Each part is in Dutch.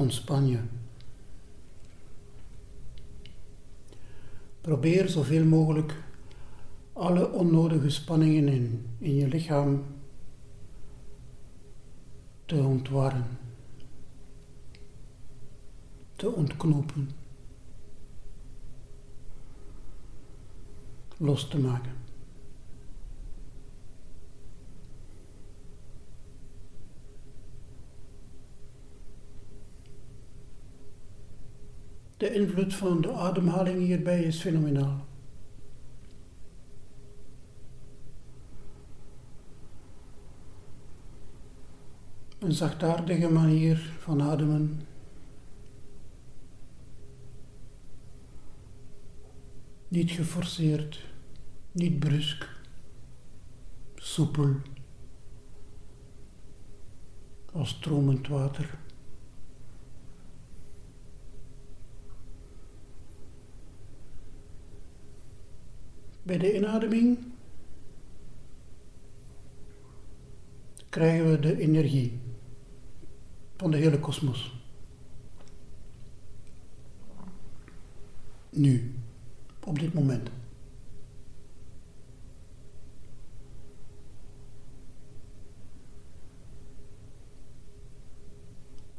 ontspan je. Probeer zoveel mogelijk alle onnodige spanningen in, in je lichaam te ontwarren, te ontknopen, los te maken. De invloed van de ademhaling hierbij is fenomenaal. Een zachtaardige manier van ademen. Niet geforceerd, niet brusk, soepel, als stromend water. Bij de inademing krijgen we de energie van de hele kosmos. Nu, op dit moment.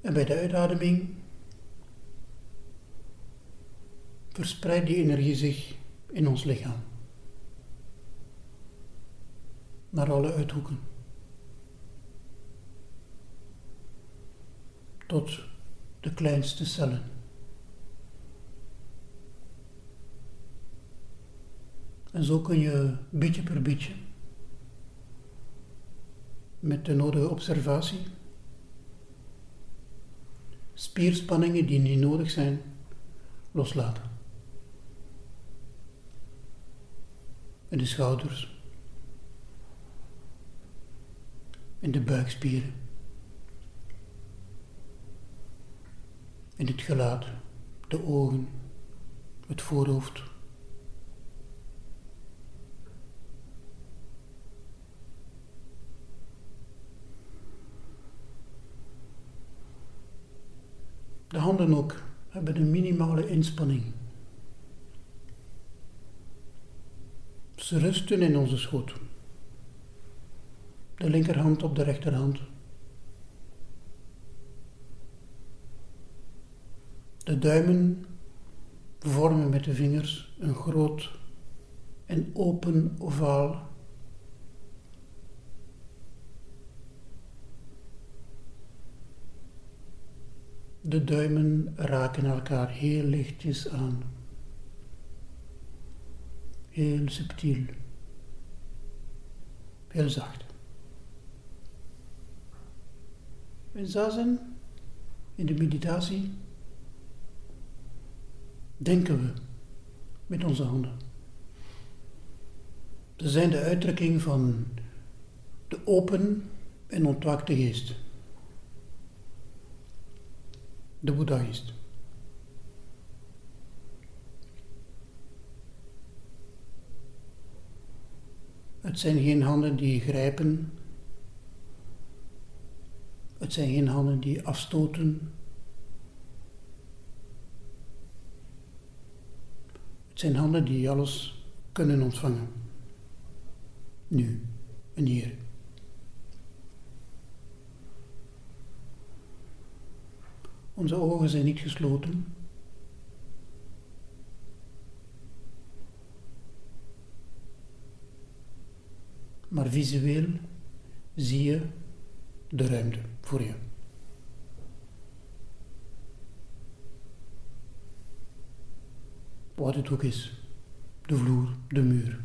En bij de uitademing verspreidt die energie zich in ons lichaam. Naar alle uithoeken. tot de kleinste cellen. En zo kun je beetje per beetje, met de nodige observatie, spierspanningen die niet nodig zijn, loslaten. En de schouders, en de buikspieren. in het gelaat, de ogen, het voorhoofd. De handen ook hebben een minimale inspanning. Ze rusten in onze schoot. De linkerhand op de rechterhand. De duimen vormen met de vingers een groot en open ovaal. De duimen raken elkaar heel lichtjes aan. Heel subtiel. Heel zacht. In zazen, in de meditatie, denken we met onze handen. Ze zijn de uitdrukking van de open en ontwaakte geest. De Boeddhist. Het zijn geen handen die grijpen. Het zijn geen handen die afstoten zijn handen die alles kunnen ontvangen. Nu en hier. Onze ogen zijn niet gesloten. Maar visueel zie je de ruimte voor je. wat het ook is. De vloer, de muur.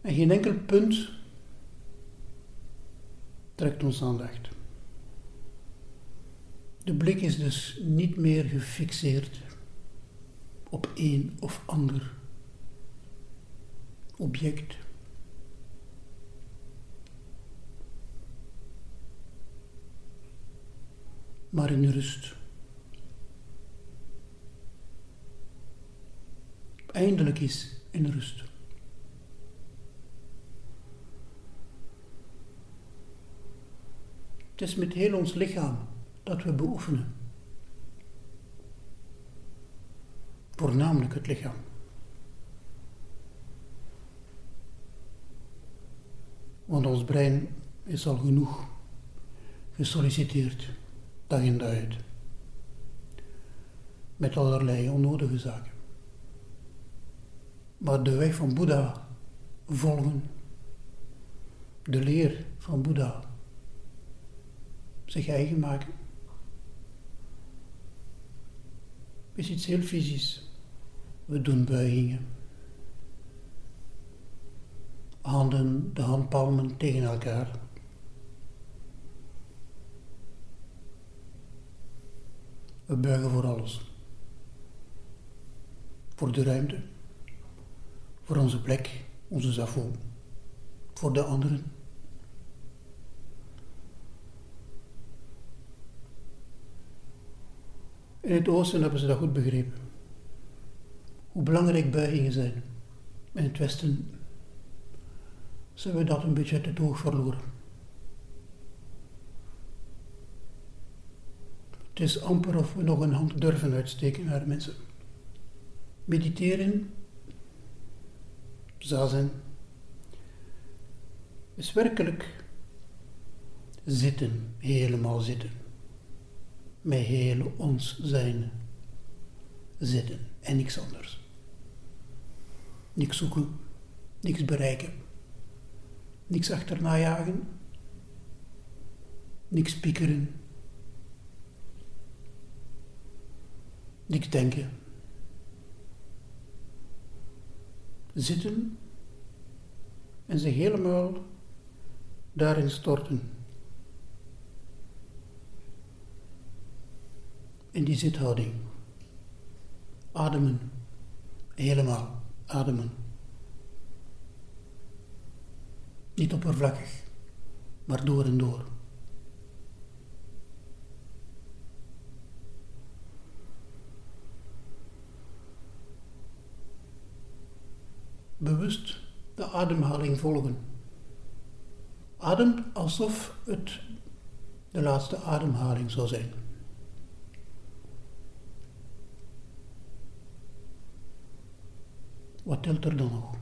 En geen enkel punt trekt ons aandacht. De blik is dus niet meer gefixeerd op één of ander object. maar in rust. Eindelijk is in rust. Het is met heel ons lichaam dat we beoefenen. Voornamelijk het lichaam. Want ons brein is al genoeg gesolliciteerd, dag in dag uit. Met allerlei onnodige zaken. Maar de weg van Boeddha volgen, de leer van Boeddha zich eigen maken, is iets heel fysisch. We doen buigingen. Handen, de handpalmen tegen elkaar. We buigen voor alles. Voor de ruimte. Voor onze plek, onze zafo. Voor de anderen. In het oosten hebben ze dat goed begrepen. Hoe belangrijk buigingen zijn. In het westen zijn we dat een beetje uit het verloren. Het is amper of we nog een hand durven uitsteken naar mensen. Mediteren, zazen, is werkelijk zitten, helemaal zitten. Met heel ons zijn. Zitten en niks anders. Niks zoeken, niks bereiken, niks achterna jagen, niks piekeren, niks denken. Zitten en zich helemaal daarin storten. In die zithouding. Ademen. Helemaal ademen. Niet oppervlakkig, maar door en door. Bewust de ademhaling volgen. Adem alsof het de laatste ademhaling zou zijn. Wat telt er dan nog?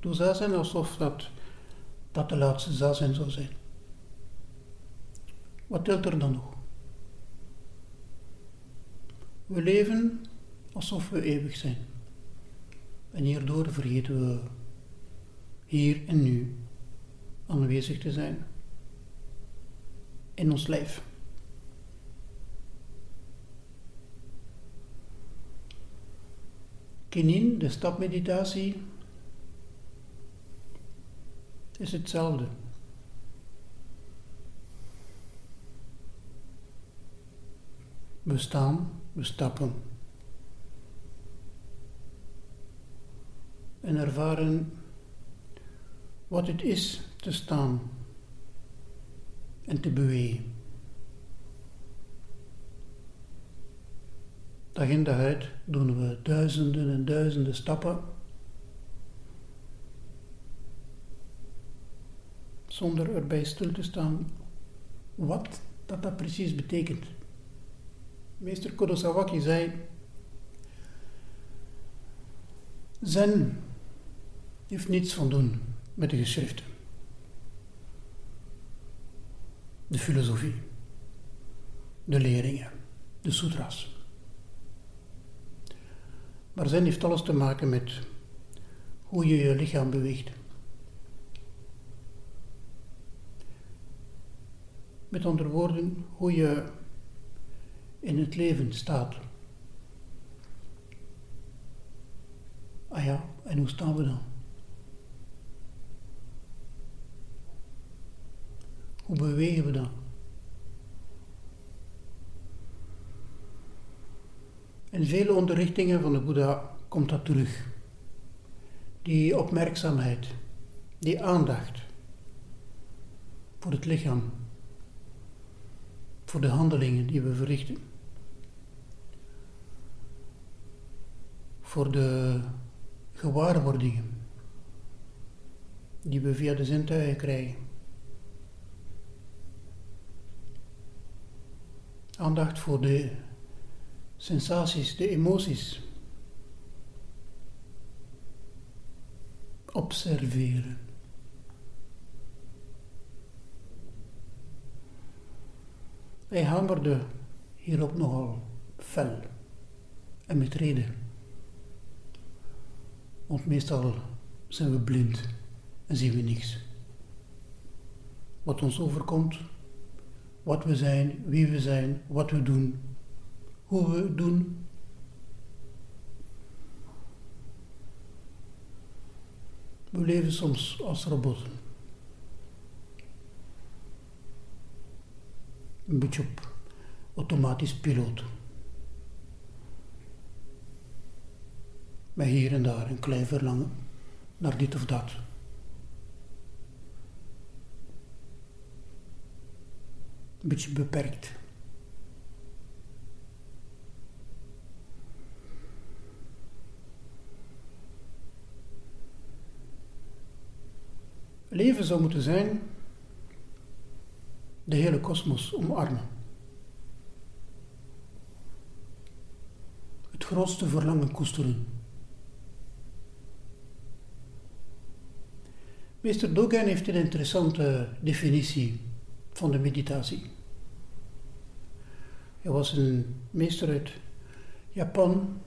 Doe zazen alsof dat, dat de laatste zazen zou zijn. Wat telt er dan nog? We leven alsof we eeuwig zijn. En hierdoor vergeten we hier en nu aanwezig te zijn in ons lijf. Kinin, de stapmeditatie, is hetzelfde. We staan, we stappen. En ervaren wat het is te staan en te bewegen. Dag in dag uit doen we duizenden en duizenden stappen zonder erbij stil te staan wat dat, dat precies betekent. Meester Kodosawaki zei, Zen heeft niets van doen met de geschriften, de filosofie, de leringen, de sutras. Maar Zen heeft alles te maken met hoe je je lichaam beweegt. Met andere woorden, hoe je in het leven staat. Ah ja, en hoe staan we dan? Hoe bewegen we dan? In vele onderrichtingen van de Boeddha komt dat terug. Die opmerkzaamheid, die aandacht voor het lichaam, voor de handelingen die we verrichten. Voor de gewaarwordingen die we via de zintuigen krijgen. Aandacht voor de sensaties, de emoties. Observeren. Hij hamerde hierop nogal fel en met reden. Want meestal zijn we blind en zien we niks. Wat ons overkomt, wat we zijn, wie we zijn, wat we doen, hoe we doen. We leven soms als robotten. Een beetje op automatisch piloot. Met hier en daar een klein verlangen naar dit of dat. Een beetje beperkt. Leven zou moeten zijn de hele kosmos omarmen. Het grootste verlangen koesteren. Meester Dogen heeft een interessante definitie van de meditatie. Hij was een meester uit Japan,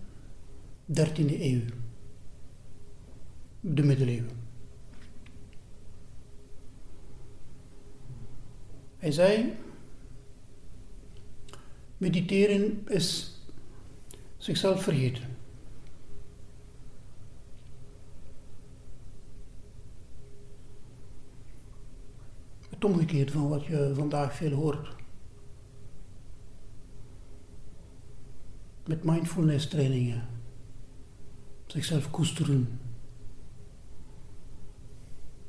13e eeuw, de middeleeuwen. Hij zei: mediteren is zichzelf vergeten. Het omgekeerd van wat je vandaag veel hoort. Met mindfulness trainingen. Zichzelf koesteren.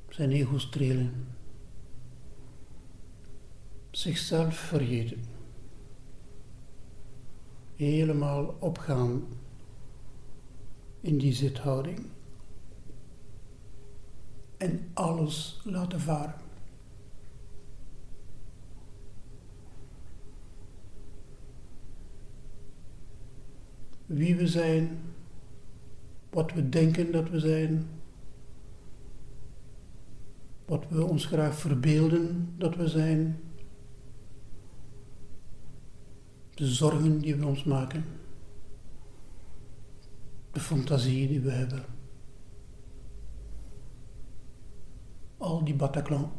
Zijn ego strelen zichzelf vergeten. Helemaal opgaan in die zithouding. En alles laten varen. Wie we zijn, wat we denken dat we zijn, wat we ons graag verbeelden dat we zijn de zorgen die we ons maken, de fantasie die we hebben. Al die Bataclan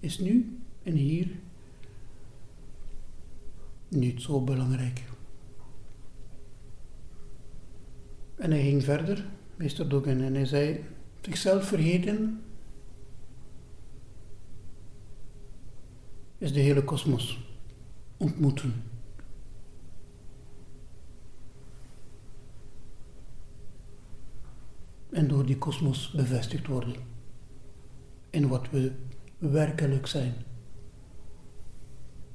is nu en hier niet zo belangrijk. En hij ging verder, meester Dogen, en hij zei: Zichzelf vergeten is de hele kosmos ontmoeten. En door die kosmos bevestigd worden in wat we werkelijk zijn.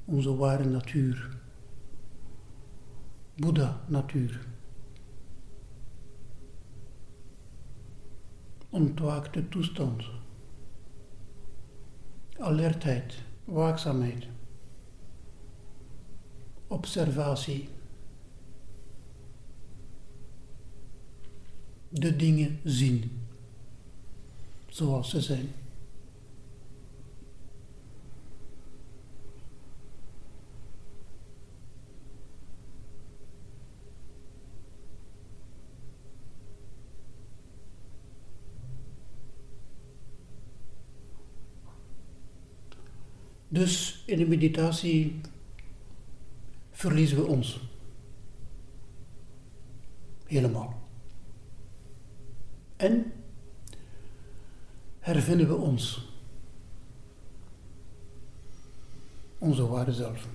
Onze ware natuur. Boeddha-natuur. Ontwaakte toestand. Alertheid, waakzaamheid observatie. De dingen zien zoals ze zijn. Dus in de meditatie verliezen we ons. Helemaal. En hervinden we ons. Onze ware zelf.